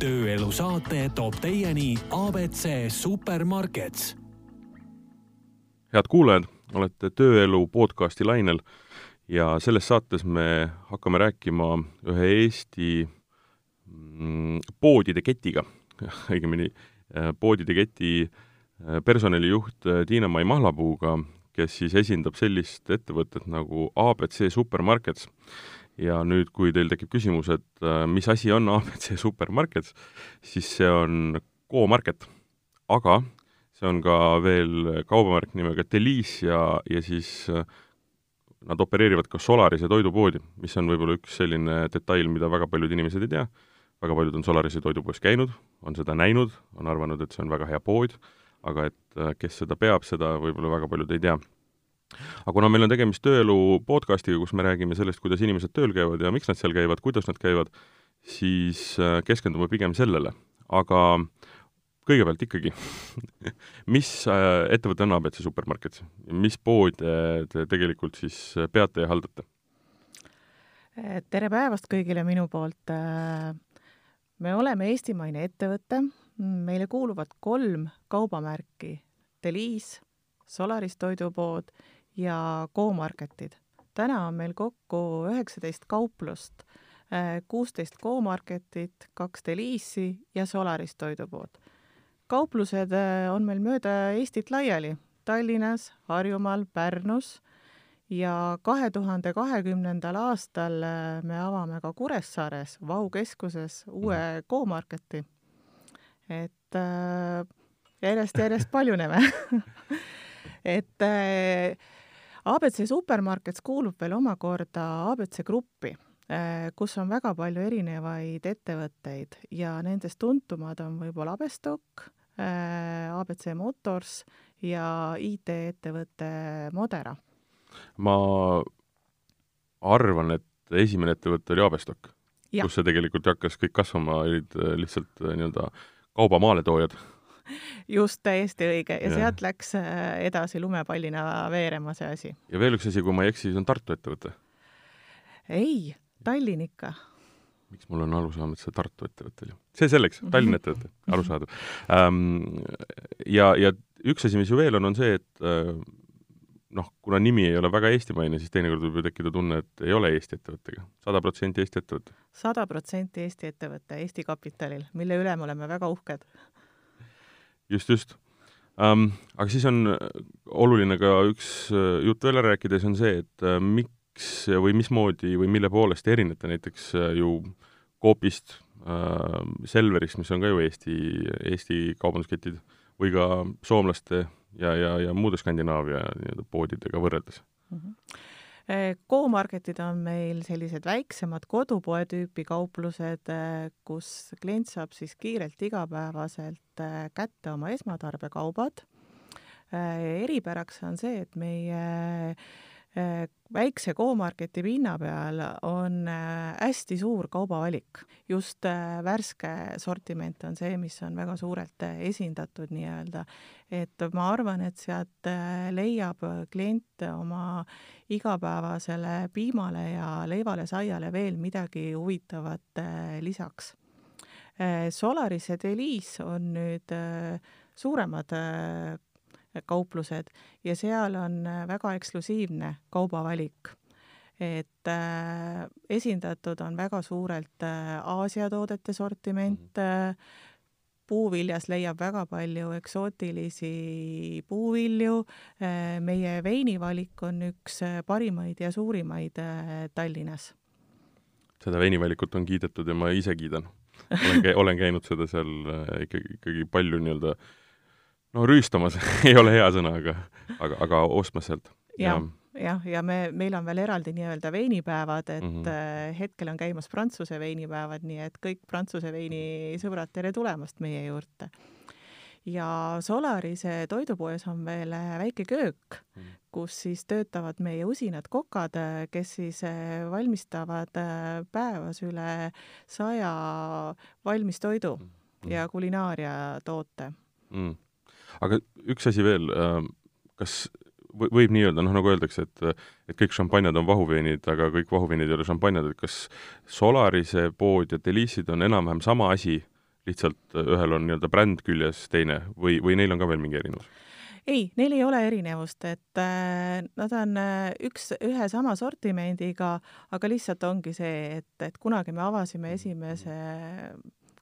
tööelu saate toob teieni abc Supermarkets. head kuulajad, olete Tööelu podcasti lainel ja selles saates me hakkame rääkima ühe Eesti mm, poodide ketiga, õigemini äh, poodide keti äh, personalijuht äh, Tiina-Mai Mahlapuuga, kes siis esindab sellist ettevõtet nagu abc Supermarkets ja nüüd, kui teil tekib küsimus, et äh, mis asi on abc Supermarkets, siis see on Go-Market, aga see on ka veel kaubamärk nimega Delice ja, ja siis äh, nad opereerivad ka Solarise toidupoodi, mis on võib-olla üks selline detail, mida väga paljud inimesed ei tea. väga paljud on Solarise toidupoes käinud, on seda näinud, on arvanud, et see on väga hea pood, aga et äh, kes seda peab, seda võib-olla väga paljud ei tea aga kuna meil on tegemist tööelu podcastiga, kus me räägime sellest, kuidas inimesed tööl käivad ja miks nad seal käivad, kuidas nad käivad, siis äh, keskendume pigem sellele. aga kõigepealt ikkagi mis äh, ettevõte on abc Supermarket, mis poode te tegelikult siis peate ja haldate? tere päevast kõigile minu poolt. me oleme eestimaine ettevõte, meile kuuluvad kolm kaubamärki, Deliis, Solaris toidupood ja Go-Marketid. täna on meil kokku üheksateist kauplust, kuusteist Go-Marketit, kaks Deliisi ja Solaris toidupood. kauplused äh, on meil mööda Eestit laiali, Tallinnas, Harjumaal, Pärnus ja kahe tuhande kahekümnendal aastal äh, me avame ka Kuressaares Vau keskuses uue. Go-Marketi. et äh, järjest-järjest paljuneme et äh, abc Supermarkets kuulub veel omakorda abc Gruppi, äh, kus on väga palju erinevaid ettevõtteid ja nendest tuntumad on võib-olla Abestock, äh, abc Motors ja IT-ettevõte Modera. ma arvan, et esimene ettevõte oli Abestock, kus see tegelikult hakkas kõik kasvama, olid lihtsalt nii-öelda kauba maaletoojad just, täiesti õige ja, ja sealt läks äh, edasi lumepallina veerema see asi. ja veel üks asi, kui ma ei eksi, siis on Tartu ettevõte? ei, Tallinn ikka. miks mul on arusaam, et see Tartu ettevõte oli? see selleks, Tallinna ettevõte, arusaadav ähm,. ja, ja üks asi, mis ju veel on, on see, et äh, noh, kuna nimi ei ole väga eestimaine, siis teinekord võib ju tekkida tunne, et ei ole Eesti ettevõttega. sada protsenti Eesti ettevõte? sada protsenti Eesti ettevõte Eesti kapitalil, mille üle me oleme väga uhked just, just um,. aga siis on äh, oluline ka üks äh, jutt veel ära rääkida, see on see, et uh, miks või mismoodi või mille poolest te erinete näiteks ju Coopist uh,, Selverist, mis on ka ju Eesti, Eesti kaubandusketid, või ka soomlaste ja, ja, ja muude Skandinaavia nii-öelda poodidega võrreldes mm? -hmm Go-marketid on meil sellised väiksemad kodupoe tüüpi kauplused, kus klient saab siis kiirelt igapäevaselt äh, kätte oma esmatarbekaubad. Eripäraks on see, et meie väikse Go-Marketi pinna peal on äh, hästi suur kaubavalik. just äh, värske sortiment on see, mis on väga suurelt esindatud nii-öelda. et ma arvan, et sealt leiab klient oma igapäevasele piimale ja leivale, saiale veel midagi huvitavat lisaks. Solaris ja Delice on nüüd suuremad kauplused ja seal on äh, väga eksklusiivne kaubavalik. et äh, esindatud on väga suurelt äh, Aasia toodete sortiment mm, -hmm. puuviljas leiab väga palju eksootilisi puuvilju, meie veinivalik on üks parimaid ja suurimaid Tallinnas. seda veinivalikut on kiidetud ja ma ise kiidan. olen, olen käinud seda seal ikkagi, ikkagi palju nii-öelda äh, no rüüstamas ei ole hea sõna, aga, aga, aga ostmas sealt ja.. jah, jah, ja me, meil on veel eraldi nii-öelda veinipäevad, et mm -hmm. hetkel on käimas Prantsuse veinipäevad, nii et kõik Prantsuse veini sõbrad, tere tulemast meie juurde. ja Solarise toidupoes on veel äh, väike köök -hmm. kus siis töötavad meie usinad kokad, äh, kes siis valmistavad päevas üle saja valmistoidu -hmm. ja kulinaaria toote mm aga üks asi veel, ähm, kas võib nii öelda, noh nagu öeldakse, et et kõik šampanjad on vahuveinid, aga kõik vahuveinid ei ole šampanjad, et kas Solarise pood ja Delice'id on enam-vähem sama asi, lihtsalt ühel on nii-öelda bränd küljes, teine või, või neil on ka veel mingi erinevus? ei, neil ei ole erinevust, et äh, nad on äh, üks, ühe sama sortimendiga, aga lihtsalt ongi see, et, et kunagi me avasime esimese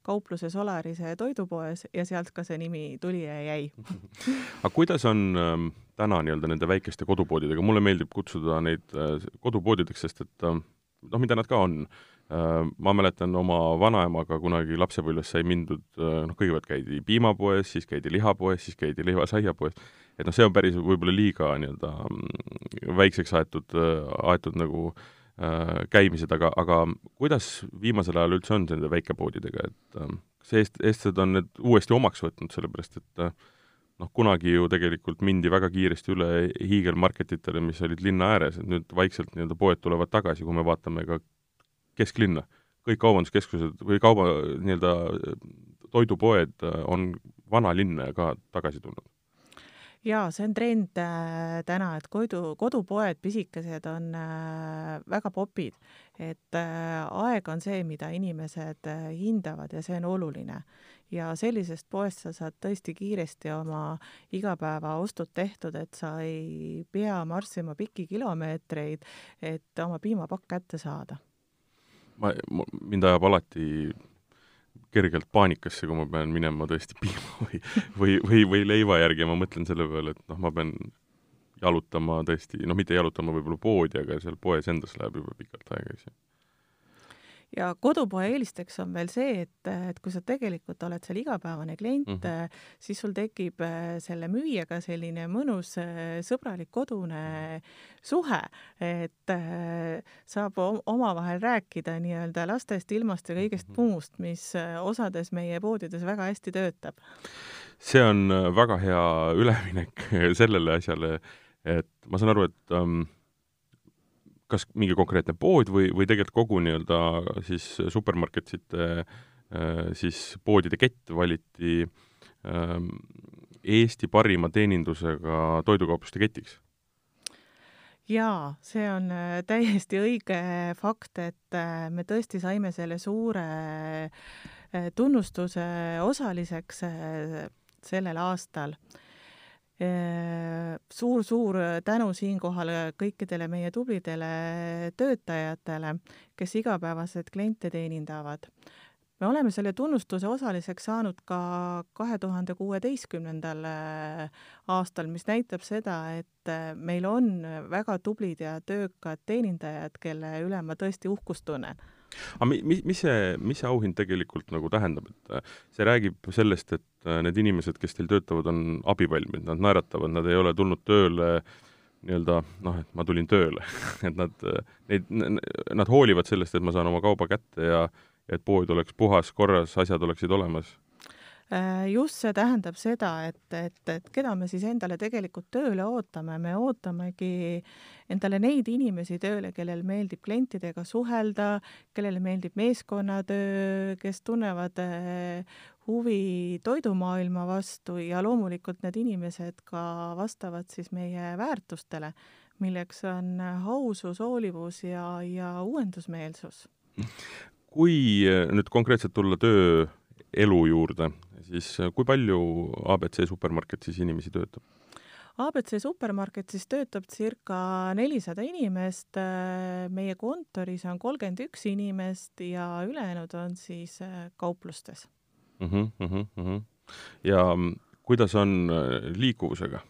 kaupluse Solarise toidupoes ja sealt ka see nimi tuli ja jäi. Aga kuidas on ähm, täna nii-öelda nende väikeste kodupoodidega, mulle meeldib kutsuda neid äh, kodupoodideks, sest et äh, noh, mida nad ka on. Äh,, ma mäletan oma vanaemaga kunagi lapsepõlves sai mindud äh,, noh, kõigepealt käidi piimapoes, siis käidi lihapoes, siis käidi lihavaiapoes, et noh, see on päris võib-olla liiga nii-öelda mm, väikseks aetud, aetud nagu Äh, käimised, aga, aga kuidas viimasel ajal üldse on nende väikepoodidega, et äh, kas eest-, eestlased on need uuesti omaks võtnud, sellepärast et äh, noh, kunagi ju tegelikult mindi väga kiiresti üle hiigelmarketitele, mis olid linna ääres, et nüüd vaikselt nii-öelda poed tulevad tagasi, kui me vaatame ka kesklinna. kõik kaubanduskeskused või kauba, nii-öelda toidupoed on vanalinna ka tagasi tulnud jaa, see on trend äh, täna, et kodu, kodupoed, pisikesed on äh, väga popid, et äh, aeg on see, mida inimesed hindavad ja see on oluline. ja sellisest poest sa saad tõesti kiiresti oma igapäevaostud tehtud, et sa ei pea marssima pikki kilomeetreid, et oma piimapakk kätte saada. ma, mind ajab alati kergelt paanikasse, kui ma pean minema tõesti piima või, või, või, või leiva järgi ja ma mõtlen selle peale, et noh, ma pean jalutama tõesti, noh, mitte jalutama võib-olla poodi, aga seal poes endas läheb juba pikalt aega, eks ju ja kodupoe eelisteks on veel see, et, et kui sa tegelikult oled seal igapäevane klient mm, -hmm. siis sul tekib äh, selle müüjaga selline mõnus äh, sõbralik kodune suhe, et saab omavahel rääkida nii-öelda lastest, ilmast ja kõigest mm -hmm. muust, mis osades meie poodides väga hästi töötab. see on väga hea üleminek sellele asjale, et ma saan aru, et um, kas mingi konkreetne pood või, või tegelikult kogu nii-öelda siis supermarketite äh, siis poodide kett valiti ähm, Eesti parima teenindusega toidukaupluste ketiks? jaa, see on äh, täiesti õige fakt, et äh, me tõesti saime selle suure tunnustuse osaliseks sellel aastal suur-suur tänu siinkohal kõikidele meie tublidele töötajatele, kes igapäevaselt kliente teenindavad. me oleme selle tunnustuse osaliseks saanud ka kahe tuhande kuueteistkümnendal aastal, mis näitab seda, et meil on väga tublid ja töökad teenindajad, kelle üle ma tõesti uhkust tunnen aga mis, mis see, mis see auhind tegelikult nagu tähendab, et see räägib sellest, et need inimesed, kes teil töötavad, on abivalmid, nad naeratavad, nad ei ole tulnud tööle nii-öelda noh, et ma tulin tööle et nad, äh, neid, nad hoolivad sellest, et ma saan oma kauba kätte ja et pood oleks puhas, korras, asjad oleksid olemas. Äh, just see tähendab seda, et, et, et keda me siis endale tegelikult tööle ootame, me ootamegi endale neid inimesi tööle, kellel meeldib klientidega suhelda, kellele meeldib meeskonnatöö, kes tunnevad äh, huvi toidumaailma vastu ja loomulikult need inimesed ka vastavad siis meie väärtustele, milleks on ausus, hoolivus ja, ja uuendusmeelsus. kui nüüd konkreetselt tulla tööelu juurde, siis kui palju abc supermarket siis inimesi töötab? abc supermarket siis töötab circa nelisada inimest, meie kontoris on kolmkümmend üks inimest ja ülejäänud on siis kauplustes mm. -hmm, mm -hmm. ja kuidas on liikuvusega?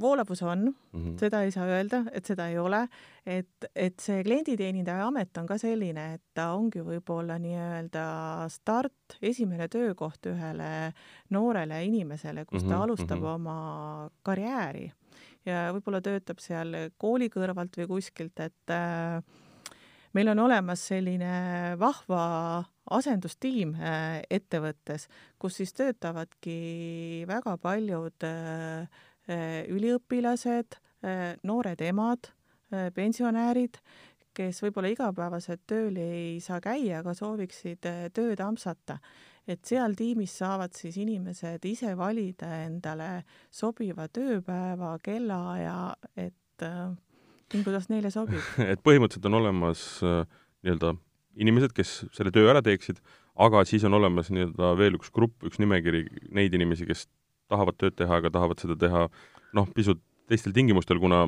voolavus on mm, -hmm. seda ei saa öelda, et seda ei ole, et, et see klienditeenindaja amet on ka selline, et ta ongi võib-olla nii-öelda start, esimene töökoht ühele noorele inimesele, kus ta mm -hmm. alustab mm -hmm. oma karjääri ja võib-olla töötab seal kooli kõrvalt või kuskilt, et äh, meil on olemas selline vahva asendustiim äh, ettevõttes, kus siis töötavadki väga paljud äh, Äh, üliõpilased, noored emad, pensionärid, kes võib-olla igapäevaselt tööl ei saa käia, aga sooviksid tööd ampsata. et seal tiimis saavad siis inimesed ise valida endale sobiva tööpäeva, kellaaja, et nii, kuidas neile sobib et põhimõtteliselt on olemas nii-öelda inimesed, kes selle töö ära teeksid, aga siis on olemas nii-öelda veel üks grupp, üks nimekiri neid inimesi, kes tahavad tööd teha, aga tahavad seda teha noh, pisut teistel tingimustel, kuna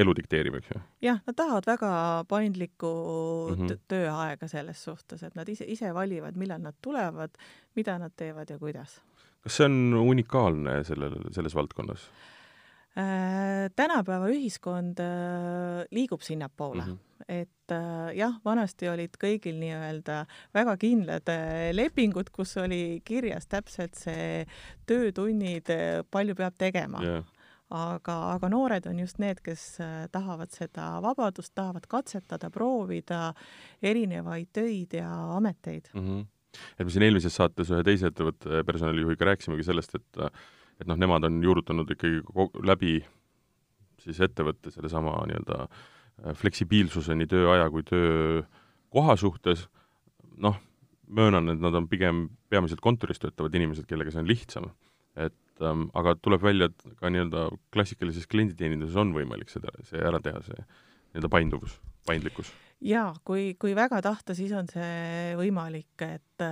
elu dikteerib, eks ju. jah, nad tahavad väga paindlikku mm -hmm. tööaega selles suhtes, et nad ise, ise valivad, millal nad tulevad, mida nad teevad ja kuidas. kas see on unikaalne sellel, selles valdkonnas tänapäeva ühiskond äh, liigub sinnapoole mm? mm, -hmm. et äh, jah, vanasti olid kõigil nii-öelda väga kindlad äh, lepingud, kus oli kirjas täpselt see töötunnid, palju peab tegema Yeah. aga, aga noored on just need, kes äh, tahavad seda vabadust, tahavad katsetada, proovida erinevaid töid ja ameteid. mm. -hmm. et me siin eelmises saates ühe teise ettevõtte personalijuhiga rääkisimegi sellest, et et noh, nemad on juurutanud ikkagi läbi siis ettevõtte sellesama nii-öelda äh, fleksibiilsuse nii tööaja kui töökoha suhtes, noh, möönan, et nad on pigem peamiselt kontoris töötavad inimesed, kellega see on lihtsam. et ähm, aga tuleb välja, et ka nii-öelda klassikalises klienditeeninduses on võimalik seda, see ära teha, see nii-öelda painduvus, paindlikkus jaa, kui, kui väga tahta, siis on see võimalik, et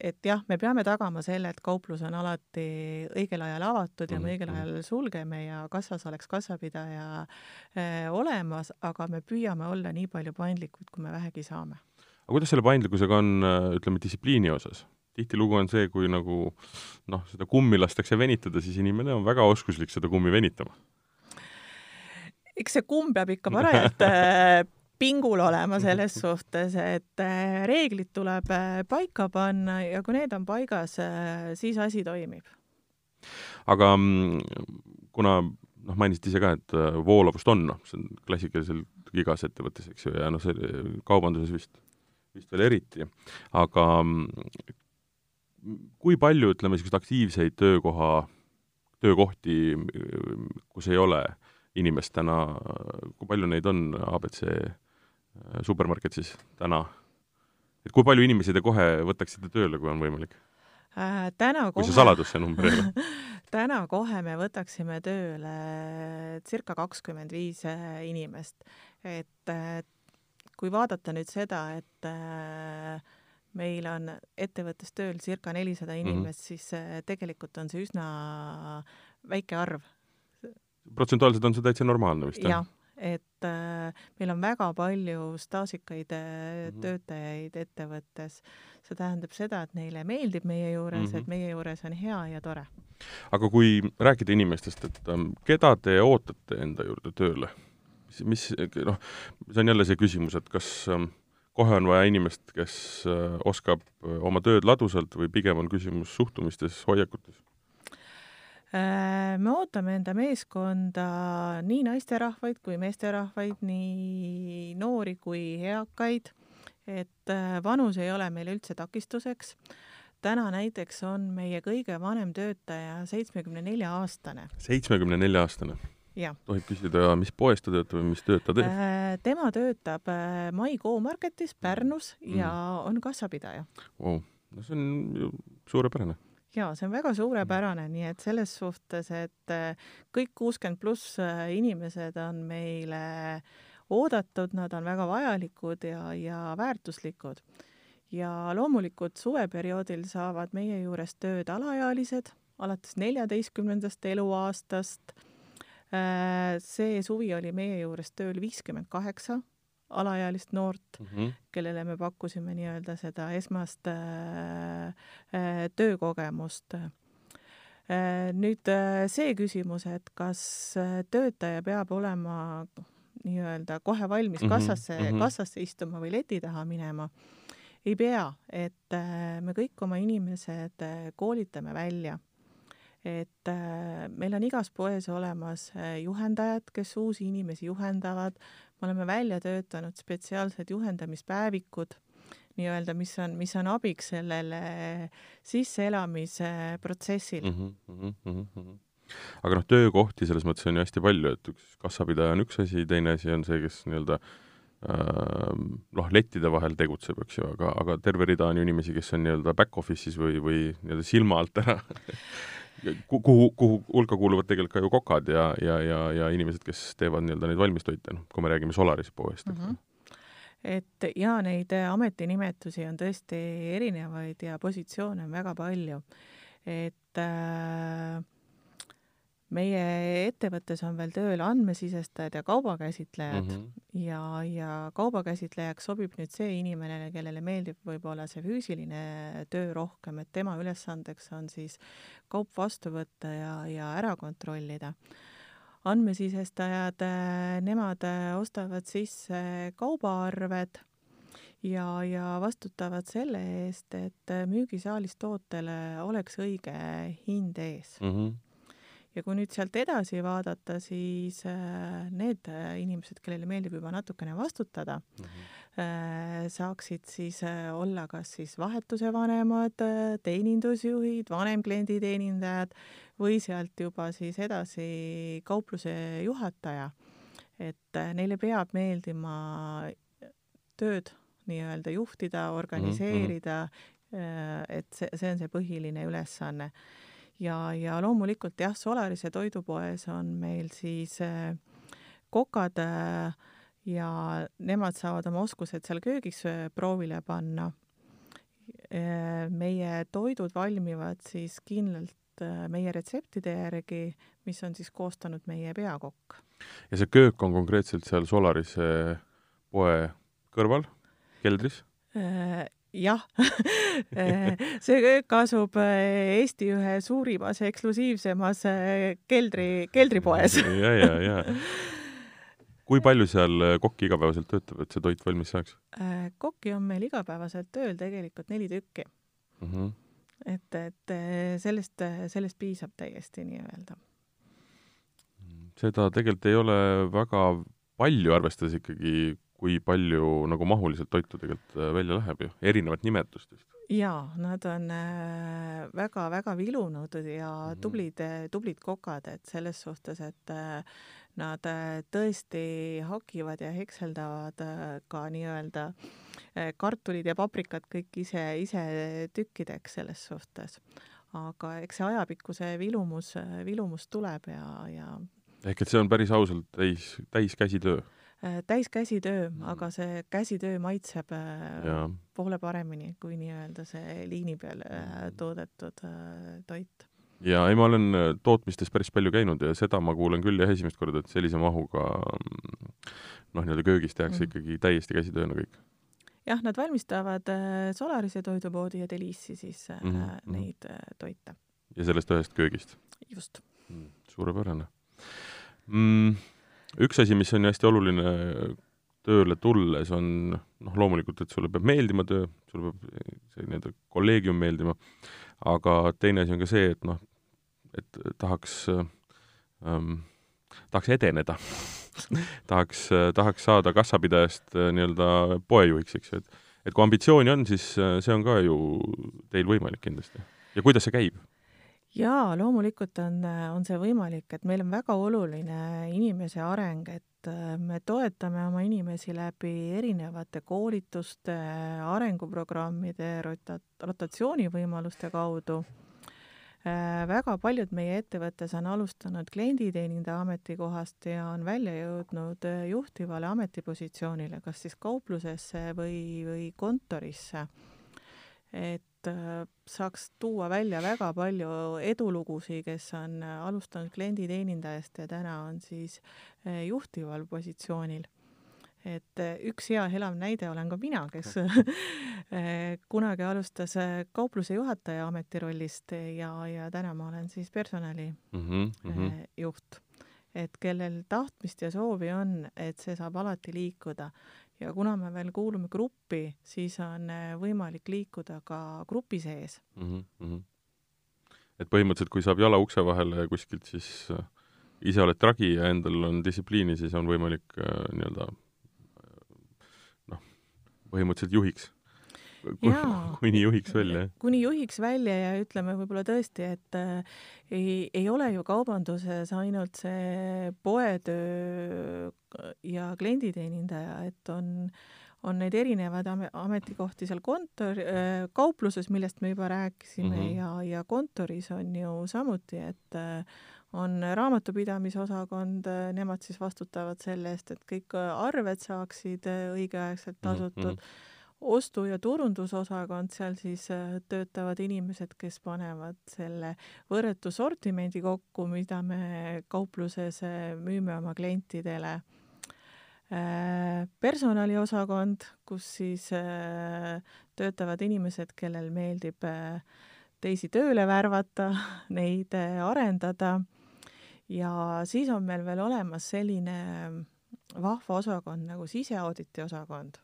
et jah, me peame tagama selle, et kauplus on alati õigel ajal avatud ja me õigel Mhm. ajal sulgeme ja kassas oleks kassapidaja eh, olemas, aga me püüame olla nii palju paindlikud, kui me vähegi saame. aga kuidas selle paindlikkusega on, ütleme, distsipliini osas? tihtilugu on see, kui nagu noh, seda kummi lastakse venitada, siis inimene on väga oskuslik seda kummi venitama. eks see kumm peab ikka parajalt äh, pingul olema selles suhtes, et äh, reeglid tuleb äh, paika panna ja kui need on paigas, siis asi toimib. aga mm, kuna noh, mainisite ise ka, et äh, voolavust on, noh, see on klassikaliselt igas ettevõttes, eks ju, ja noh, see kaubanduses vist, vist veel eriti, aga mm, kui palju, ütleme, niisuguseid aktiivseid töökoha, töökohti, kus ei ole inimest täna, kui palju neid on abc supermarket siis täna? et kui palju inimesi te kohe võtaksite tööle, kui on võimalik? Äh, täna kui kohe, see saladus see number ei ole? täna kohe me võtaksime tööle circa kakskümmend viis äh, inimest, et äh, kui vaadata nüüd seda, et äh, meil on ettevõttes tööl circa nelisada Mhm. inimest mm, -hmm. siis äh, tegelikult on see üsna väike arv. protsentuaalselt on see täitsa normaalne vist, jah? Et äh, meil on väga palju staažikaid äh, Mhm. mm -hmm. töötajaid ettevõttes. see tähendab seda, et neile meeldib meie juures mm, Mhm. -hmm. et meie juures on hea ja tore. aga kui rääkida inimestest, et ähm, keda te ootate enda juurde tööle? mis, mis, noh, see on jälle see küsimus, et kas ähm, kohe on vaja inimest, kes äh, oskab oma tööd ladusalt või pigem on küsimus suhtumistes, hoiakutes? Äh, me ootame enda meeskonda nii naisterahvaid kui meesterahvaid, nii noori kui eakaid, et äh, vanus ei ole meil üldse takistuseks. täna näiteks on meie kõige vanem töötaja seitsmekümne nelja aastane. seitsmekümne nelja aastane? tohib küsida, mis poes ta töötab või mis tööd ta teeb? Äh, tema töötab Mai Go-Marketis Pärnus ja Mm. on kassapidaja. Wow. no see on ju suurepärane jaa, see on väga suurepärane, nii et selles suhtes, et äh, kõik kuuskümmend pluss äh, inimesed on meile oodatud, nad on väga vajalikud ja, ja väärtuslikud. ja loomulikult suveperioodil saavad meie juures tööd alaealised alates neljateistkümnendast eluaastast. Äh, see suvi oli meie juures tööl viiskümmend kaheksa alaealist noort mm. -hmm. kellele me pakkusime nii-öelda seda esmast äh, äh, töökogemust äh,. nüüd äh, see küsimus, et kas äh, töötaja peab olema nii-öelda kohe valmis Mhm, kassasse mm. -hmm. kassasse istuma või leti taha minema, ei pea, et äh, me kõik oma inimesed äh, koolitame välja et äh, meil on igas poes olemas juhendajad, kes uusi inimesi juhendavad, me oleme välja töötanud spetsiaalsed juhendamispäevikud, nii-öelda, mis on, mis on abiks sellele sisseelamise protsessil mm. -hmm, mm -hmm. aga noh, töökohti selles mõttes on ju hästi palju, et üks kassapidaja on üks asi, teine asi on see, kes nii-öelda äh, noh, lettide vahel tegutseb, eks ju, aga, aga terve rida on ju inimesi, kes on nii-öelda back-office'is või, või nii-öelda silma alt ära kuhu, kuhu hulka kuuluvad tegelikult ka ju kokad ja, ja, ja, ja inimesed, kes teevad nii-öelda neid valmistoite, noh, kui me räägime Solarise poest, mm. -hmm et ja neid ametinimetusi on tõesti erinevaid ja positsioone on väga palju. et äh, meie ettevõttes on veel tööl andmesisestajad ja kaubakäsitlejad mm -hmm. ja, ja kaubakäsitlejaks sobib nüüd see inimene, kellele meeldib võib-olla see füüsiline töö rohkem, et tema ülesandeks on siis kaup vastu võtta ja, ja ära kontrollida. andmesisestajad, nemad ostavad sisse kaubaarved ja, ja vastutavad selle eest, et müügisaalis tootele oleks õige hind ees mm. -hmm ja kui nüüd sealt edasi vaadata, siis äh, need äh, inimesed, kellele meeldib juba natukene vastutada mm, -hmm. saaksid siis olla kas siis vahetuse vanemad, teenindusjuhid, vanem klienditeenindajad või sealt juba siis edasi kaupluse juhataja. et neile peab meeldima tööd nii-öelda juhtida, organiseerida mm, -hmm. et see, see on see põhiline ülesanne ja, ja loomulikult jah, Solarise toidupoes on meil siis äh, kokad äh, ja nemad saavad oma oskused seal köögis äh, proovile panna. meie toidud valmivad siis kindlalt meie retseptide järgi, mis on siis koostanud meie peakokk. ja see köök on konkreetselt seal Solarise poe kõrval, keldris? Jah see köök asub äh, Eesti ühe suurimas eksklusiivsemas äh, keldri, keldripoes ja, ja, ja. kui palju seal äh, kokk igapäevaselt töötab, et see toit valmis saaks? kokki on meil igapäevaselt tööl tegelikult neli tükki mm. -hmm. et, et sellest, sellest piisab täiesti nii-öelda. seda tegelikult ei ole väga palju, arvestades ikkagi kui palju nagu mahuliselt toitu tegelikult äh, välja läheb ju, erinevat nimetust vist. jaa, nad on väga-väga äh, vilunud ja mhm. tublid, tublid kokad, et selles suhtes, et äh, nad tõesti hakivad ja hekseldavad ka nii-öelda kartulid ja paprikad kõik ise, ise tükkideks selles suhtes. aga eks see ajapikkuse vilumus, vilumus tuleb ja, ja ehk et see on päris ausalt täis, täiskäsitöö Äh, täiskäsitöö, mm. aga see käsitöö maitseb äh, ja. poole paremini kui nii-öelda see liini peal äh, mm. toodetud toit. ja ei, ma olen tootmistes päris palju käinud ja seda ma kuulen küll jah, esimest korda, et sellise mahuga mm, noh, nii-öelda köögis tehakse mm. ikkagi täiesti käsitööna kõik. jah, nad valmistavad Solarise toidupoodi ja Delissi siis mm -hmm. neid toite. ja sellest ühest köögist? just mm,. suurepärane mm üks asi, mis on hästi oluline tööle tulles, on noh, loomulikult, et sulle peab meeldima töö, sulle peab see nii-öelda kolleegium meeldima, aga teine asi on ka see, et noh, et tahaks ähm,, tahaks edeneda tahaks, tahaks saada kassapidajast äh, nii-öelda poejuhiks, eks ju, et et kui ambitsiooni on, siis äh, see on ka ju teil võimalik kindlasti. ja kuidas see käib? Jaa, loomulikult on, on see võimalik, et meil on väga oluline inimese areng, et äh, me toetame oma inimesi läbi erinevate koolituste, arenguprogrammide, rota-, rotatsioonivõimaluste kaudu. Äh, väga paljud meie ettevõttes on alustanud klienditeenindaja ametikohast ja on välja jõudnud äh, juhtivale ametipositsioonile, kas siis kauplusesse või, või kontorisse. et saaks tuua välja väga palju edulugusid, kes on äh, alustanud klienditeenindajast ja täna on siis äh, juhtival positsioonil. et üks hea elav näide olen ka mina, kes kunagi alustas kaupluse juhataja ametirollist ja, ja täna ma olen siis personali mm -hmm. juht et kellel tahtmist ja soovi on, et see saab alati liikuda ja kuna me veel kuulume gruppi, siis on äh, võimalik liikuda ka grupi sees mm. -hmm. et põhimõtteliselt, kui saab jala ukse vahele kuskilt, siis äh, ise oled tragi ja endal on distsipliini, siis on võimalik äh, nii-öelda noh, põhimõtteliselt juhiks kuni juhiks välja, kuni juhiks välja ja ütleme võib-olla tõesti, et äh, ei, ei ole ju kaubanduses ainult see poetöö ja klienditeenindaja, et on, on neid erinevaid ametikohti seal kontor äh,, kaupluses, millest me juba rääkisime mm, -hmm. ja, ja kontoris on ju samuti, et äh, on raamatupidamisosakond, nemad siis vastutavad selle eest, et kõik arved saaksid õigeaegselt tasutud mm. -hmm ostu- ja turundusosakond, seal siis töötavad inimesed, kes panevad selle võrretu sortimendi kokku, mida me kaupluses müüme oma klientidele Äh, personaliosakond, kus siis äh, töötavad inimesed, kellel meeldib äh, teisi tööle värvata, neid arendada ja siis on meil veel olemas selline vahva osakond nagu siseauditi osakond.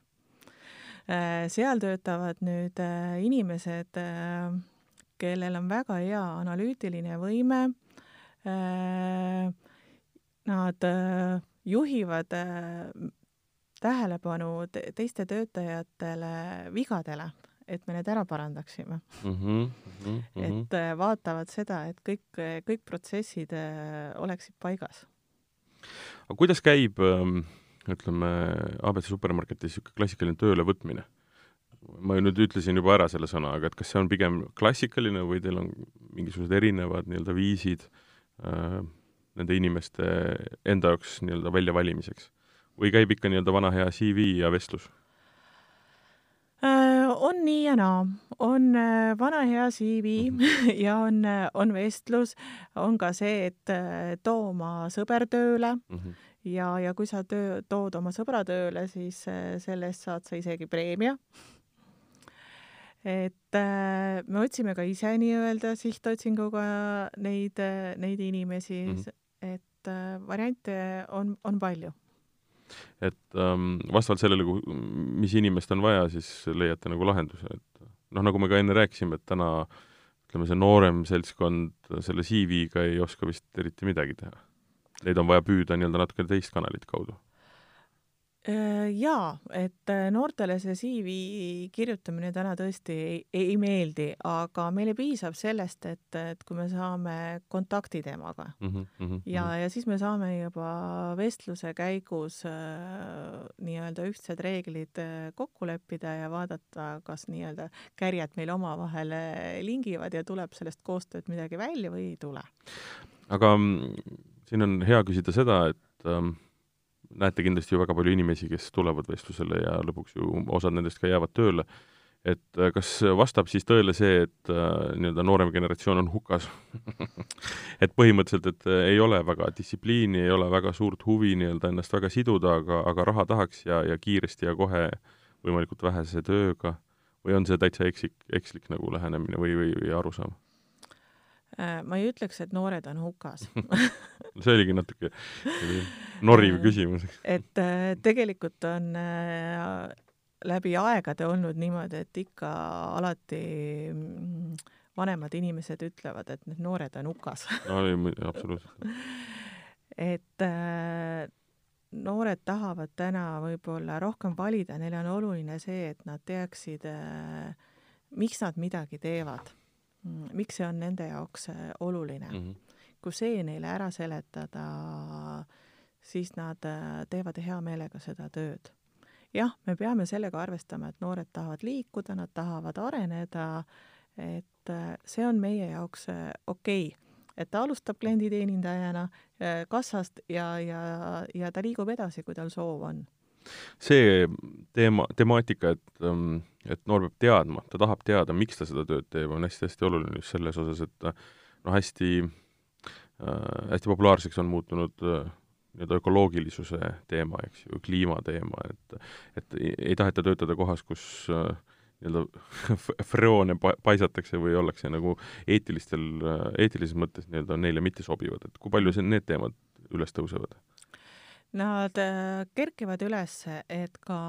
Seal töötavad nüüd inimesed, kellel on väga hea analüütiline võime. Nad juhivad äh, tähelepanu te teiste töötajatele vigadele, et me need ära parandaksime mm. -hmm, mm -hmm. et äh, vaatavad seda, et kõik, kõik protsessid äh, oleksid paigas. aga kuidas käib ähm, ütleme, abc supermarketis niisugune klassikaline töölevõtmine? ma nüüd ütlesin juba ära selle sõna, aga et kas see on pigem klassikaline või teil on mingisugused erinevad nii-öelda viisid äh, nende inimeste enda jaoks nii-öelda väljavalimiseks? või käib ikka nii-öelda vana hea CV ja vestlus? Äh, on nii ja naa, on äh, vana hea CV mm -hmm. ja on, äh, on vestlus, on ka see, et too oma sõber tööle mm -hmm. Ja, ja kui sa töö, tood oma sõbra tööle, siis selle eest saad sa isegi preemia et äh, me otsime ka ise nii-öelda sihtotsinguga neid, neid inimesi mm, -hmm et äh, variante on, on palju. et ähm, vastavalt sellele, mis inimest on vaja, siis leiate nagu lahenduse, et noh, nagu me ka enne rääkisime, et täna ütleme, see noorem seltskond selle CV-ga ei oska vist eriti midagi teha. Neid on vaja püüda nii-öelda natuke teist kanalit kaudu Äh, jaa, et äh, noortele see CV kirjutamine täna tõesti ei, ei meeldi, aga meile piisab sellest, et, et kui me saame kontakti temaga mm. -hmm, mm -hmm. ja, ja siis me saame juba vestluse käigus äh, nii-öelda ühtsed reeglid äh, kokku leppida ja vaadata, kas nii-öelda kärjed meil omavahel lingivad ja tuleb sellest koostööd midagi välja või ei tule. aga mm, siin on hea küsida seda, et ähm, näete kindlasti ju väga palju inimesi, kes tulevad vestlusele ja lõpuks ju osad nendest ka jäävad tööle, et äh, kas vastab siis tõele see, et äh, nii-öelda noorem generatsioon on hukas? Et põhimõtteliselt, et äh, ei ole väga distsipliini, ei ole väga suurt huvi nii-öelda ennast väga siduda, aga, aga raha tahaks ja, ja kiiresti ja kohe võimalikult vähese tööga, või on see täitsa eksik, ekslik nagu lähenemine või, või, või arusaam? Äh, ma ei ütleks, et noored on hukas. See oligi natuke noriv äh, küsimus. et äh, tegelikult on läbi aegade olnud niimoodi, et ikka alati mm, vanemad inimesed ütlevad, et need noored on hukas. No absoluutselt. Et noored tahavad täna võib-olla rohkem valida, neile on oluline see, et nad teaksid, miks nad midagi teevad miks see on nende jaoks äh, oluline mm. -hmm. kui see neile ära seletada, siis nad äh, teevad hea meelega seda tööd. jah, me peame sellega arvestama, et noored tahavad liikuda, nad tahavad areneda, et äh, see on meie jaoks okei okay et ta alustab klienditeenindajana kassast ja, ja, ja ta liigub edasi, kui tal soov on see teema, temaatika, et, ähm, et noor peab teadma, ta tahab teada, miks ta seda tööd teeb, on hästi-hästi oluline just selles osas, et noh, hästi äh,, hästi populaarseks on muutunud äh, nii-öelda ökoloogilisuse teema, eks ju, kliimateema, et et ei, taheta töötada kohas, kus äh, nii-öelda freoone pa-, paisatakse või ollakse nagu eetilistel, äh, eetilises mõttes nii-öelda neile mitte sobivad, et kui palju see, need teemad üles tõusevad? Nad äh, kerkivad üles, et ka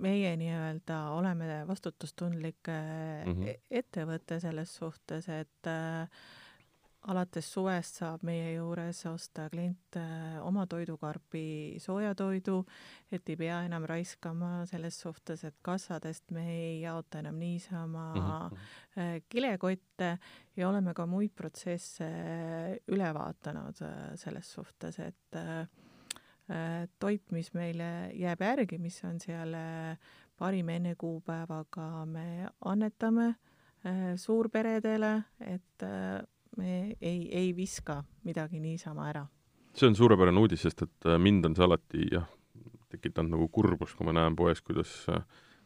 meie nii-öelda oleme vastutustundlik mm -hmm. ettevõte selles suhtes, et äh, alates suvest saab meie juures osta klient äh, oma toidukarpi soojatoidu, et ei pea enam raiskama selles suhtes, et kassadest me ei jaota enam niisama mm -hmm. kilekotte ja oleme ka muid protsesse üle vaadanud selles suhtes, et toit, mis meile jääb järgi, mis on seal äh, parima enne kuupäevaga, me annetame äh, suurperedele, et me ei, ei viska midagi niisama ära. see on suurepärane uudis, sest et äh, mind on see alati jah, tekitanud nagu kurbust, kui ma näen poes, kuidas,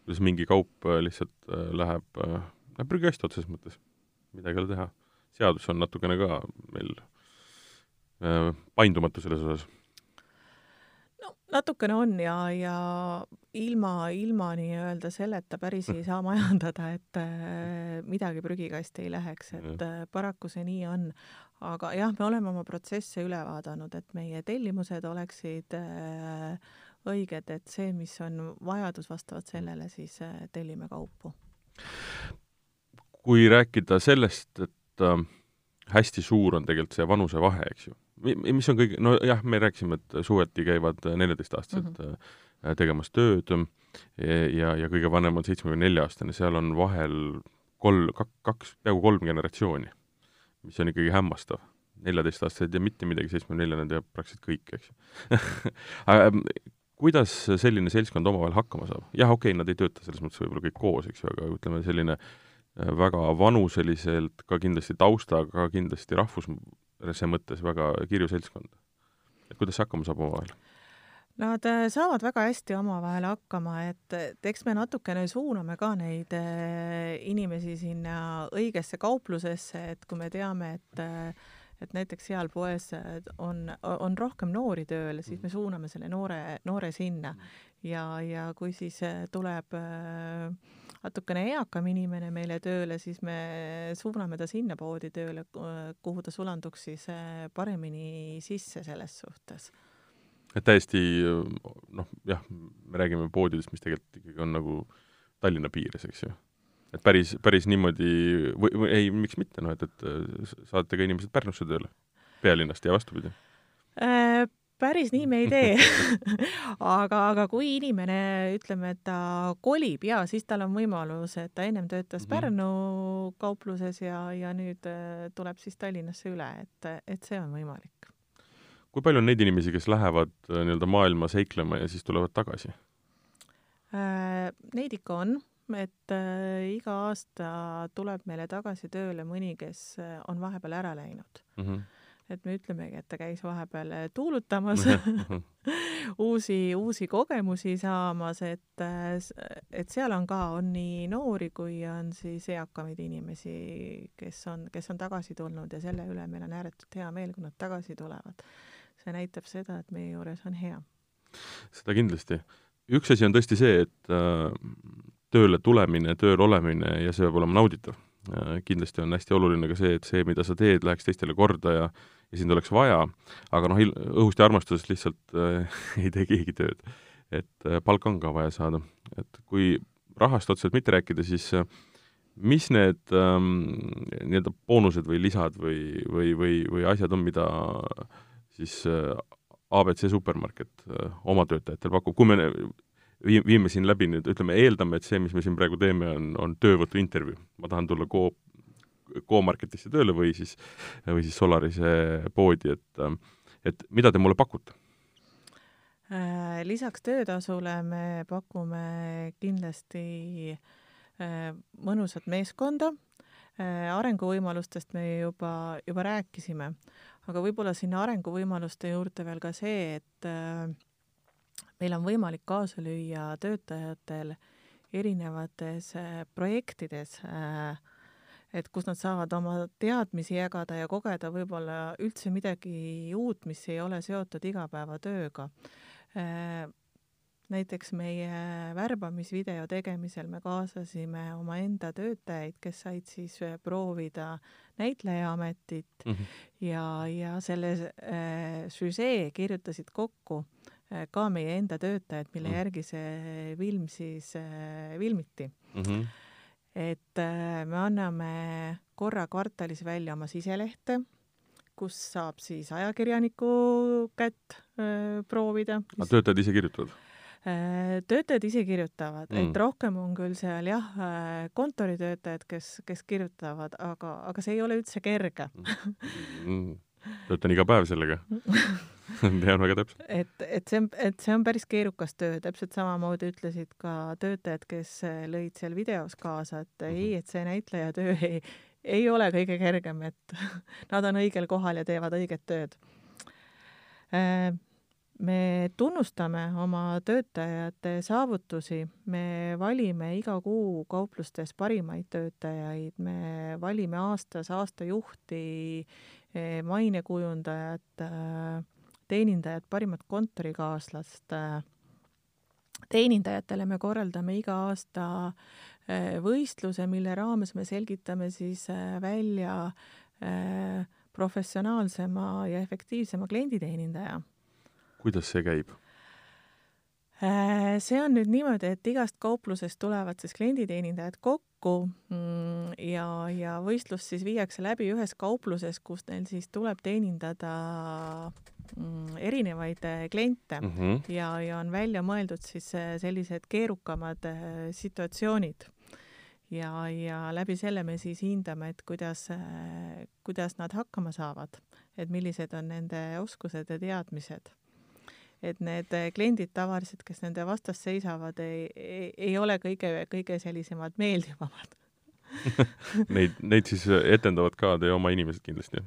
kuidas mingi kaup lihtsalt läheb, läheb prügikasti otseses mõttes. midagi ei ole teha. seadus on natukene ka meil paindumatu selles osas no natukene on ja, ja ilma, ilma nii-öelda selleta päris ei saa majandada, et äh, midagi prügikasti ei läheks, et äh, paraku see nii on. aga jah, me oleme oma protsesse üle vaadanud, et meie tellimused oleksid äh, õiged, et see, mis on vajadus vastavalt sellele, siis tellime kaupu. kui rääkida sellest, et hästi suur on tegelikult see vanusevahe, eks ju mis on kõige, nojah, me rääkisime, et suveti käivad neljateistaastased mm -hmm. tegemas tööd ja, ja kõige vanem on seitsmekümne nelja aastane, seal on vahel kolm, kaks, peaaegu kolm generatsiooni, mis on ikkagi hämmastav. neljateistaastased ja mitte midagi, seitsmekümne neljane teab praktiliselt kõik, eks ähm, kuidas selline seltskond omavahel hakkama saab? jah, okei okay,, nad ei tööta selles mõttes võib-olla kõik koos, eks ju, aga ütleme, selline äh, väga vanuseliselt, ka kindlasti taustaga, kindlasti rahvus, see mõttes väga kirju seltskond. et kuidas see hakkama saab omavahel? Nad äh, saavad väga hästi omavahel hakkama, et, et eks me natukene suuname ka neid äh, inimesi sinna õigesse kauplusesse, et kui me teame, et äh, et näiteks seal poes on, on rohkem noori tööl, siis me suuname selle noore, noore sinna ja, ja kui siis tuleb äh, natukene eakam inimene meile tööle, siis me suuname ta sinna poodi tööle, kuhu ta sulanduks siis eh, paremini sisse selles suhtes. et täiesti noh, jah, me räägime poodidest, mis tegelikult ikkagi on nagu Tallinna piires, eks ju. et päris, päris niimoodi või, või ei, miks mitte, noh et, et saate ka inimesed Pärnusse tööle pealinnast ja vastupidi äh, päris nii me ei tee aga, aga kui inimene, ütleme, et ta kolib ja siis tal on võimalus, et ta ennem töötas mm -hmm. Pärnu kaupluses ja, ja nüüd äh, tuleb siis Tallinnasse üle, et, et see on võimalik. kui palju on neid inimesi, kes lähevad äh, nii-öelda maailma seiklema ja siis tulevad tagasi äh,? Neid ikka on, et äh, iga aasta tuleb meile tagasi tööle mõni, kes äh, on vahepeal ära läinud mm. -hmm et me ütlemegi, et ta käis vahepeal äh, tuulutamas uusi, uusi kogemusi saamas, et, äh, et seal on ka, on nii noori kui on siis eakamaid inimesi, kes on, kes on tagasi tulnud ja selle üle meil on ääretult hea meel, kui nad tagasi tulevad. see näitab seda, et meie juures on hea. seda kindlasti. üks asi on tõesti see, et äh, tööle tulemine, tööl olemine ja see peab olema nauditav äh,. kindlasti on hästi oluline ka see, et see, mida sa teed, läheks teistele korda ja ja sind oleks vaja, aga noh, õhust ja armastusest lihtsalt äh, ei tee keegi tööd. et äh, palka on ka vaja saada. et kui rahast otseselt mitte rääkida, siis äh, mis need ähm, nii-öelda boonused või lisad või, või, või, või asjad on, mida siis äh, abc supermarket äh, oma töötajatel pakub, kui me vii-, viime siin läbi nüüd, ütleme, eeldame, et see, mis me siin praegu teeme, on, on töövõtuintervjuu. ma tahan tulla Coop Go-Marketisse tööle või siis, või siis Solarise poodi, et et mida te mulle pakute? Äh, lisaks töötasule me pakume kindlasti äh, mõnusat meeskonda, äh, arenguvõimalustest me juba, juba rääkisime, aga võib-olla sinna arenguvõimaluste juurde veel ka see, et meil on võimalik kaasa lüüa töötajatel erinevates projektides äh, et kus nad saavad oma teadmisi jagada ja kogeda võib-olla üldse midagi uut, mis ei ole seotud igapäevatööga. Äh, näiteks meie värbamisvideo tegemisel me kaasasime omaenda töötajaid, kes said siis proovida näitlejaametit mm -hmm. ja, ja selle äh, süžee kirjutasid kokku äh, ka meie enda töötajad, mille mm -hmm. järgi see film siis äh, filmiti mm. -hmm et äh, me anname korra kvartalis välja oma siselehte, kus saab siis ajakirjaniku kätt öö, äh, proovida. aga töötajad ise kirjutavad? Äh, töötajad ise kirjutavad mm., et rohkem on küll seal jah, kontoritöötajad, kes, kes kirjutavad, aga, aga see ei ole üldse kerge mm. töötan iga päev sellega tean väga täpselt. et, et see on, et see on päris keerukas töö, täpselt samamoodi ütlesid ka töötajad, kes lõid seal videos kaasa, et mm -hmm. ei, et see näitleja töö ei, ei ole kõige kergem, et nad on õigel kohal ja teevad õiget tööd. me tunnustame oma töötajate saavutusi, me valime iga kuu kauplustes parimaid töötajaid, me valime aastas aastajuhti, mainekujundajat, teenindajat, parimat kontorikaaslast teenindajatele me korraldame iga aasta äh, võistluse, mille raames me selgitame siis äh, välja äh, professionaalsema ja efektiivsema klienditeenindaja. kuidas see käib? see on nüüd niimoodi, et igast kauplusest tulevad siis klienditeenindajad kokku mm, ja, ja võistlus siis viiakse läbi ühes kaupluses, kus neil siis tuleb teenindada erinevaid äh, kliente mm -hmm. ja, ja on välja mõeldud siis äh, sellised keerukamad äh, situatsioonid. ja, ja läbi selle me siis hindame, et kuidas, kuidas nad hakkama saavad, et millised on nende oskused ja teadmised et need kliendid tavaliselt, kes nende vastas seisavad, ei, ei, ei ole kõige, kõige sellisemad meeldivamad Neid, neid siis etendavad ka teie oma inimesed kindlasti?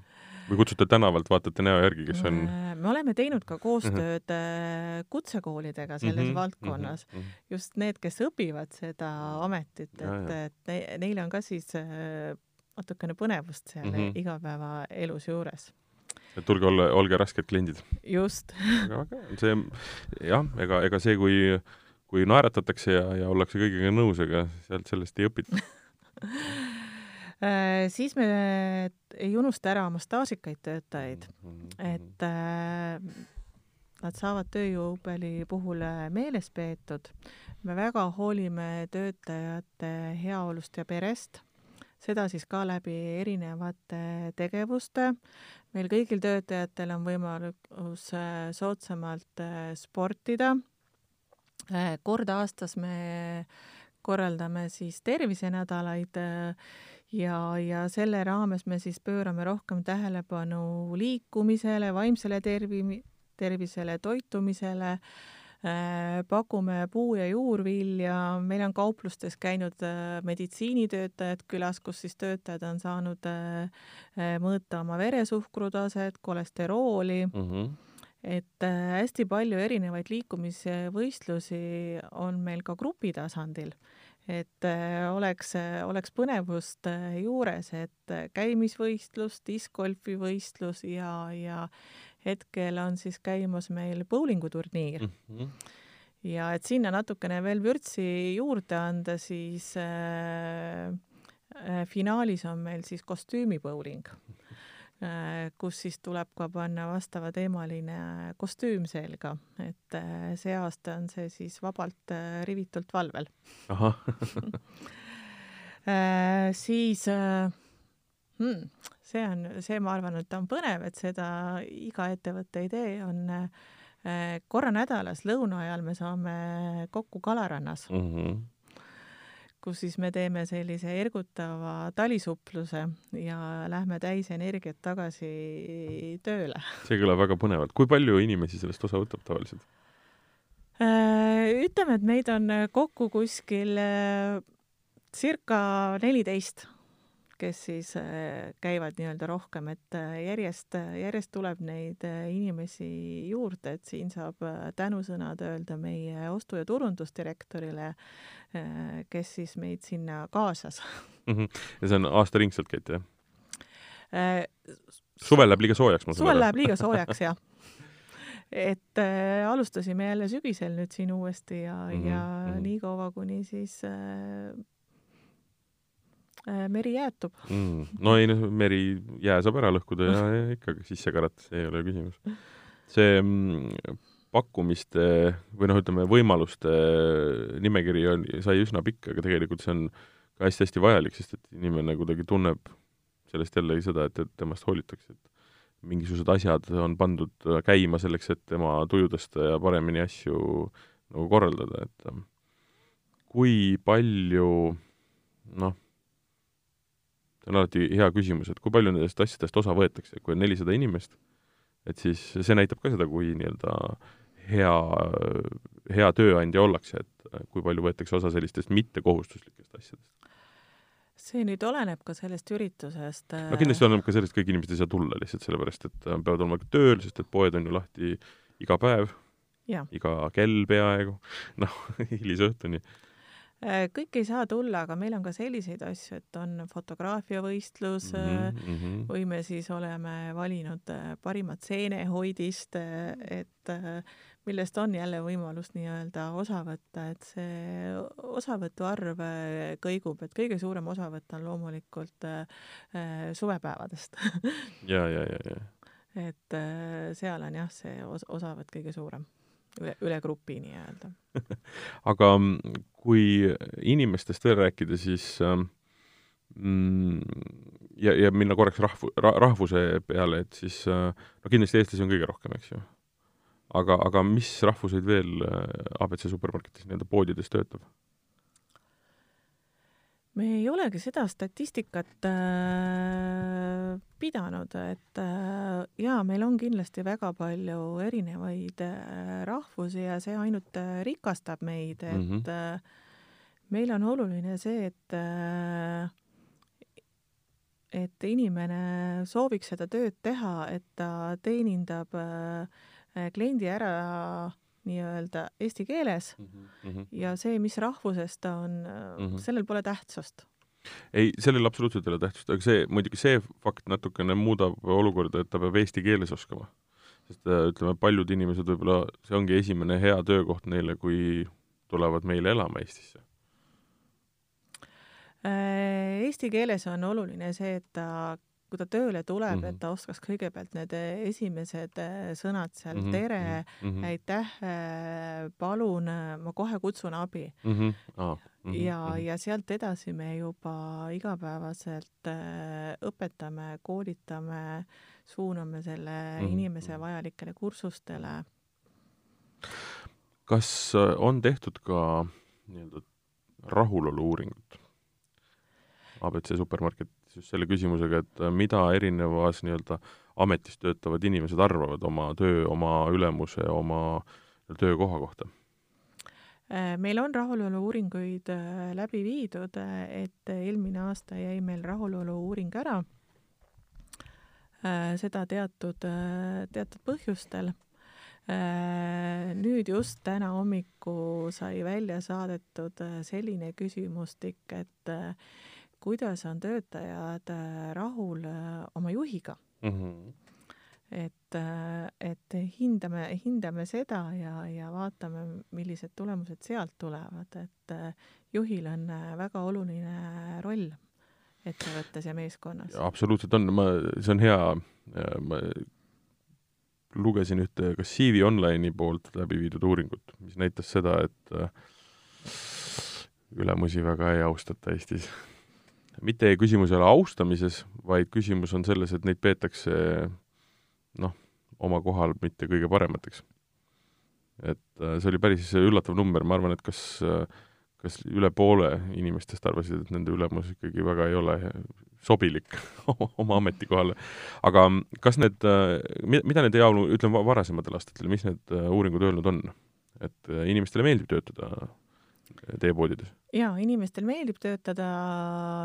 Või kutsute tänavalt, vaatate näo järgi, kes on? me oleme teinud ka koostööd uh -huh. kutsekoolidega selles mm -hmm, valdkonnas mm, -hmm. just need, kes õpivad seda ametit, et, et ne, neile on ka siis äh, natukene põnevust seal mm -hmm. igapäevaelus juures et tulge, olge, olge rasked kliendid. just. aga, aga see jah, ega, ega see, kui, kui naeratatakse ja, ja ollakse kõigega nõus, ega sealt sellest ei õpita Äh, siis me ei unusta ära oma staažikaid töötajaid, et äh, nad saavad tööjõupõli puhul äh, meeles peetud. me väga hoolime töötajate heaolust ja perest, seda siis ka läbi erinevate tegevuste. meil kõigil töötajatel on võimalus soodsamalt sportida. kord aastas me korraldame siis tervisenädalaid ja, ja selle raames me siis pöörame rohkem tähelepanu liikumisele, vaimsele tervi-, tervisele, toitumisele äh,, pakume puu- ja juurvilja, meil on kauplustes käinud äh, meditsiinitöötajad külas, kus siis töötajad on saanud äh, äh mõõta oma veresuhkrutaset, kolesterooli mm. -hmm et äh, hästi palju erinevaid liikumisvõistlusi on meil ka grupi tasandil et äh, oleks, äh, oleks põnevust juures, et käimisvõistlus, diskgolfi võistlus ja, ja hetkel on siis käimas meil bowlinguturniir mm. -hmm. ja et sinna natukene veel vürtsi juurde anda, siis äh, finaalis on meil siis kostüümibowling Äh, kus siis tuleb ka panna vastavateemaline kostüüm selga, et äh, see aasta on see siis vabalt äh, rivitult valvel. ahah siis hmm, see on, see, ma arvan, et on põnev, et seda iga ettevõte ei tee, on korra nädalas lõuna ajal me saame kokku Kalarannas mm. -hmm kus siis me teeme sellise ergutava talisupluse ja lähme täis energiat tagasi tööle. see kõlab väga põnevalt. kui palju inimesi sellest osa võtab tavaliselt? Äh, ütleme, et meid on kokku kuskil äh, circa neliteist kes siis äh, käivad nii-öelda rohkem, et äh, järjest, järjest tuleb neid äh, inimesi juurde, et siin saab tänusõnad öelda meie ostu- ja turundusdirektorile, kes siis meid sinna kaasas mm. -hmm. ja see on aastaringselt käite, jah? suvel läheb liiga soojaks, ma saan aru. suvel läheb liiga soojaks, jah et äh, alustasime jälle sügisel nüüd siin uuesti ja mm, -hmm. ja -hmm. niikaua, kuni siis äh, Äh, meri jäätub mm.. no ei noh, meri, jää saab ära lõhkuda ja, ja ikkagi sisse karata, see ei ole küsimus. see mm, pakkumiste või noh, ütleme võimaluste nimekiri on, sai üsna pikk, aga tegelikult see on ka hästi-hästi vajalik, sest et inimene kuidagi tunneb sellest jällegi seda, et, et temast hoolitakse, et mingisugused asjad on pandud käima selleks, et tema tuju tõsta ja paremini asju nagu korraldada, et kui palju noh, see on alati hea küsimus, et kui palju nendest asjadest osa võetakse, kui on nelisada inimest, et siis see näitab ka seda, kui nii-öelda hea, hea tööandja ollakse, et kui palju võetakse osa sellistest mittekohustuslikest asjadest? see nüüd oleneb ka sellest üritusest. no kindlasti oleneb ka sellest, kõik inimesed ei saa tulla lihtsalt sellepärast, et äh, peavad olema tööl, sest et poed on ju lahti iga päev, iga kell peaaegu, noh, hilisõhtuni Äh, kõik ei saa tulla, aga meil on ka selliseid asju, et on fotograafiavõistlus mm -hmm. või me siis oleme valinud äh, parimat seenehoidist, et millest on jälle võimalus nii-öelda osa võtta, et see osavõtu arv kõigub, et kõige suurem osavõtt on loomulikult suvepäevadest ja, ja, ja, ja. et seal on jah, see os osavõtt kõige suurem üle, üle grupi nii-öelda aga mm, kui inimestest veel rääkida, siis ähm, mm, ja, ja minna korraks rahvu- ra,, rahvuse peale, et siis äh, no kindlasti eestlasi on kõige rohkem, eks ju. aga, aga mis rahvuseid veel äh, abc supermarketis nii-öelda poodides töötab? Me ei olegi seda statistikat äh, pidanud, et äh, jaa, meil on kindlasti väga palju erinevaid äh, rahvusi ja see ainult äh, rikastab meid, et mm -hmm. äh, meil on oluline see, et äh, et inimene sooviks seda tööd teha, et ta teenindab äh, kliendi ära nii-öelda eesti keeles mm -hmm. ja see, mis rahvusest ta on mm, -hmm. sellel pole tähtsust. ei, sellel absoluutselt ei ole tähtsust, aga see, muidugi see fakt natukene muudab olukorda, et ta peab eesti keeles oskama. sest äh, ütleme, paljud inimesed võib-olla, see ongi esimene hea töökoht neile, kui tulevad meile elama Eestisse. Äh, eesti keeles on oluline see, et ta kui ta tööle tuleb mm, -hmm. et ta oskaks kõigepealt need esimesed äh, sõnad seal mm, -hmm. tere mm, -hmm. aitäh, äh, palun, ma kohe kutsun abi mm. -hmm. Oh, mm -hmm. ja mm, -hmm. ja sealt edasi me juba igapäevaselt õpetame, koolitame, suuname selle mm -hmm. inimese vajalikele kursustele. kas on tehtud ka nii-öelda rahulolu uuringut abc supermarket just selle küsimusega, et äh, mida erinevas nii-öelda ametis töötavad inimesed arvavad oma töö, oma ülemuse, oma töökoha kohta? Äh, meil on rahulolu-uuringuid äh, läbi viidud, et eelmine aasta jäi meil rahulolu-uuring ära, seda teatud, teatud põhjustel nüüd just täna hommiku sai välja saadetud selline küsimustik, et kuidas on töötajad äh, rahul äh, oma juhiga mm. -hmm. et, äh, et hindame, hindame seda ja, ja vaatame, millised tulemused sealt tulevad, et juhil on väga oluline roll ettevõttes ja meeskonnas. absoluutselt on, ma, see on hea, ma lugesin ühte kas CV Online'i poolt läbi viidud uuringut, mis näitas seda, et ülemusi väga ei austata Eestis mitte küsimus ei ole austamises, vaid küsimus on selles, et neid peetakse noh, oma kohal mitte kõige paremateks. et äh, see oli päris üllatav number, ma arvan, et kas, kas üle poole inimestest arvasid, et nende ülemus ikkagi väga ei ole sobilik oma ametikohale. aga kas need, äh, mida need heaolu, ütleme varasematel aastatel, mis need äh, uuringud öelnud on? et inimestele meeldib töötada teie poodides? jaa, inimestel meeldib töötada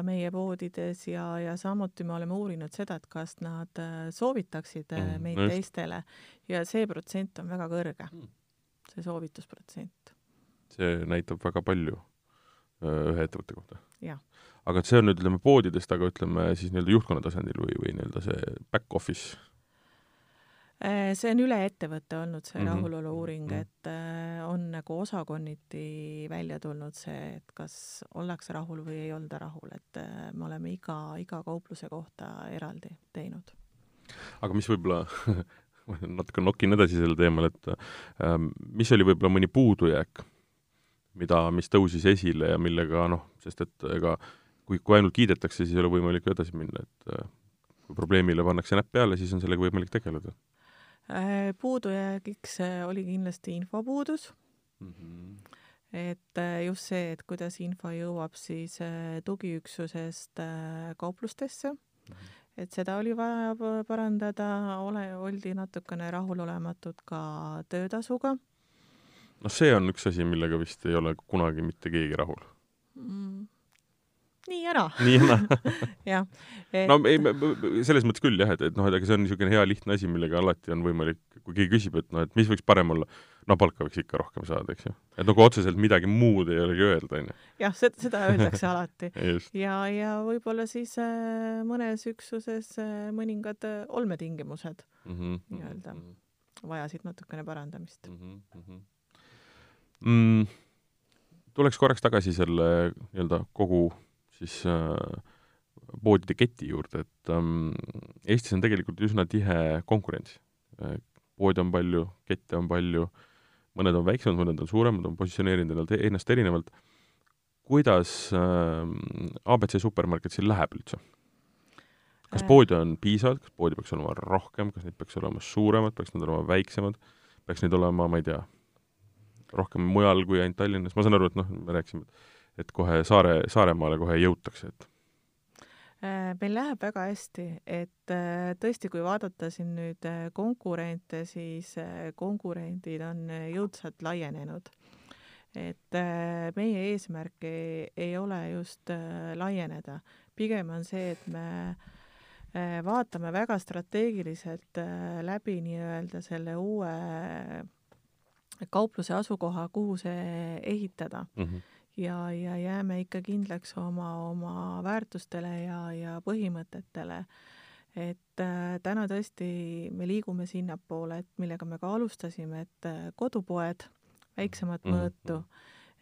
meie poodides ja, ja samuti me oleme uurinud seda, et kas nad äh, soovitaksid mm, meid just. teistele ja see protsent on väga kõrge mm., see soovitusprotsent. see näitab väga palju äh, ühe ettevõtte kohta? aga et see on nüüd, ütleme, poodidest, aga ütleme siis nii-öelda juhtkonna tasandil või, või nii-öelda see back office Äh, see on üle ettevõtte olnud see mm -hmm. rahulolu uuring, mhm. et äh, on nagu osakonniti välja tulnud see, et kas ollakse rahul või ei olda rahul, et äh, me oleme iga, iga kaupluse kohta eraldi teinud. aga mis võib-olla natuke nokin edasi sellel teemal, et ähm, mis oli võib-olla mõni puudujääk, mida, mis tõusis esile ja millega noh, sest et ega kui, kui ainult kiidetakse, siis ei ole võimalik edasi minna, et kui probleemile pannakse näpp peale, siis on sellega võimalik tegeleda Äh, puudujäägiks äh, oli kindlasti infopuudus mm. -hmm. et äh, just see, et kuidas info jõuab siis tugiüksusest kauplustesse mm. -hmm. et seda oli vaja parandada, ole, oldi natukene rahulolematud ka töötasuga. noh, see on üks asi, millega vist ei ole kunagi mitte keegi rahul mm nii ja naa. nii ja naa. jah. no ei, selles mõttes küll jah, et, et noh, et ega see on niisugune hea lihtne asi, millega alati on võimalik, kui keegi küsib, et noh, et mis võiks parem olla, no palka võiks ikka rohkem saada, eks ju. et nagu otseselt midagi muud ei olegi öelda, onju. jah, seda, seda öeldakse alati. ja, ja võib-olla siis äh, mõnes üksuses äh, mõningad äh, olmetingimused Mhm. Nii-öelda. vajasid natukene parandamist. mm,. tuleks korraks tagasi selle nii-öelda kogu siis äh, poodide keti juurde, et ähm, Eestis on tegelikult üsna tihe konkurents äh,. poode on palju, kette on palju, mõned on väiksemad, mõned on suuremad, on positsioneerinud ennast- ennast erinevalt. kuidas äh, abc supermarketsil läheb üldse? kas Äh. poode on piisavalt, kas poodi peaks olema rohkem, kas neid peaks olema suuremad, peaks nad olema väiksemad, peaks neid olema, ma ei tea, rohkem mujal kui ainult Tallinnas, ma saan aru, et noh, me rääkisime, et kohe Saare, Saaremaale kohe jõutakse, et Äh, meil läheb väga hästi, et äh, tõesti, kui vaadata siin nüüd äh, konkurente, siis konkurendid on jõudsalt laienenud. et meie eesmärk ei, ei ole just laieneda, pigem on see, et me vaatame väga strateegiliselt läbi nii-öelda selle uue kaupluse asukoha, kuhu see ehitada mm -hmm. ja, ja jääme ikka kindlaks oma, oma väärtustele ja, ja põhimõtetele. et äh, täna tõesti me liigume sinnapoole, et millega me ka alustasime, et äh, kodupoed, väiksemat Mhm. mõõtu,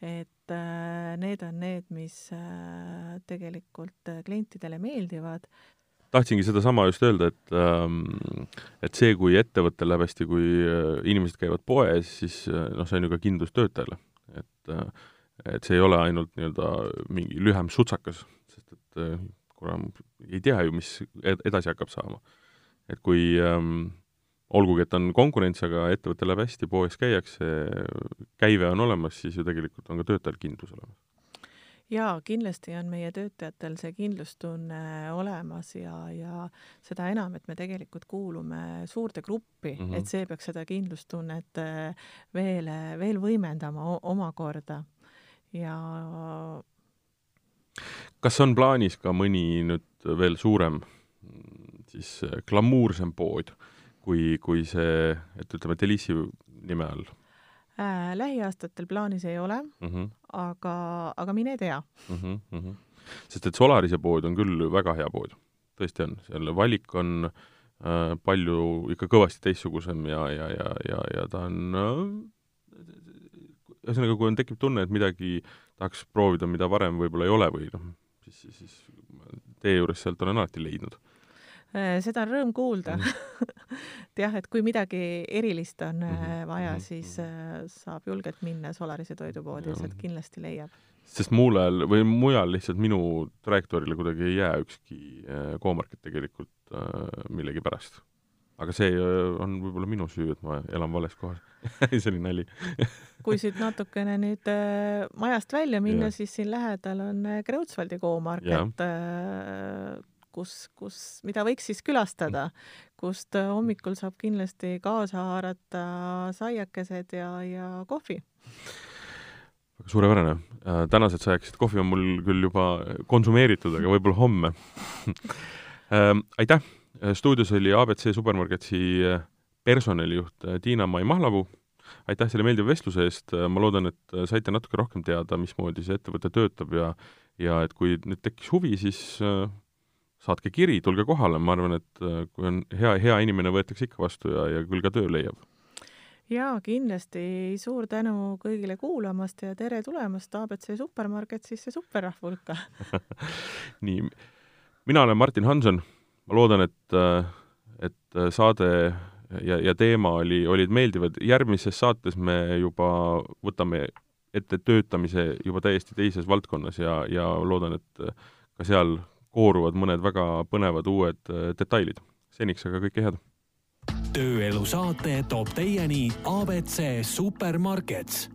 et äh, need on need, mis äh, tegelikult äh, klientidele meeldivad. tahtsingi sedasama just öelda, et ähm, et see, kui ettevõttel läheb hästi, kui äh, inimesed käivad poes, siis äh, noh, see on ju ka kindlus töötajale. et äh, et see ei ole ainult nii-öelda mingi lühem sutsakas, sest et äh, kuram, ei tea ju, mis ed- edasi hakkab saama. et kui ähm, olgugi, et on konkurents, aga ettevõttel läheb hästi, poes käiakse, käive on olemas, siis ju tegelikult on ka töötajal kindlus olemas. jaa, kindlasti on meie töötajatel see kindlustunne olemas ja, ja seda enam, et me tegelikult kuulume suurde gruppi mm. -hmm. et see peaks seda kindlustunnet äh, veel, veel võimendama omakorda. Ja kas on plaanis ka mõni nüüd veel suurem siis äh, glamuursem pood kui, kui see, et ütleme, Delissi nime all äh, lähiaastatel plaanis ei ole, mm? -hmm, aga, aga mine tea. mm -hmm, mm -hmm. sest et Solarise pood on küll väga hea pood, tõesti on, seal valik on äh, palju ikka kõvasti teistsugusem ja, ja, ja, ja, ja ta on äh, ühesõnaga, kui on, tekib tunne, et midagi tahaks proovida, mida varem võib-olla ei ole või noh, siis, siis, siis teie juures sealt olen alati leidnud. Äh, seda on rõõm kuulda Mhm. et jah, et kui midagi erilist on äh, Mhm, vaja mhm,, siis äh, saab julgelt minna Solarise toidupoodi ja sealt kindlasti leiab. sest muulel või mujal lihtsalt minu trajektoorile kuidagi ei jää ükski K-market tegelikult millegipärast. Aga see äh, on võib-olla minu süü, et ma elan vales kohas. see oli nali. kui siit natukene nüüd äh, majast välja minna siis siin lähedal on äh, Kreutzwaldi K-market äh,, kus, kus, mida võiks siis külastada, kust äh, hommikul saab kindlasti kaasa haarata saiakesed ja, ja kohvi. väga suurepärane. tänased sajakesed kohvi on mul küll juba konsumeeritud, aga võib-olla homme aitäh, stuudios oli abc Supermarketsi äh, personalijuht äh, Tiina-Mai Mahlavuu. aitäh selle meeldiva vestluse eest, ma loodan, et äh, saite natuke rohkem teada, mismoodi see ettevõte töötab ja ja et kui nüüd tekkis huvi, siis äh, saatke kiri, tulge kohale, ma arvan, et äh, kui on hea, hea inimene võetakse ikka vastu ja, ja küll ka töö leiab. ja kindlasti suur tänu kõigile kuulamast ja tere tulemast abc Supermarketisse superrahva hulka. nii, mina olen Martin Hanson, ma loodan, et, et saade ja, ja teema oli, olid meeldivad, järgmises saates me juba võtame ette töötamise juba täiesti teises valdkonnas ja, ja loodan, et ka seal kooruvad mõned väga põnevad uued äh, detailid. seniks aga kõike head! tööelu saate toob teieni abc Supermarkets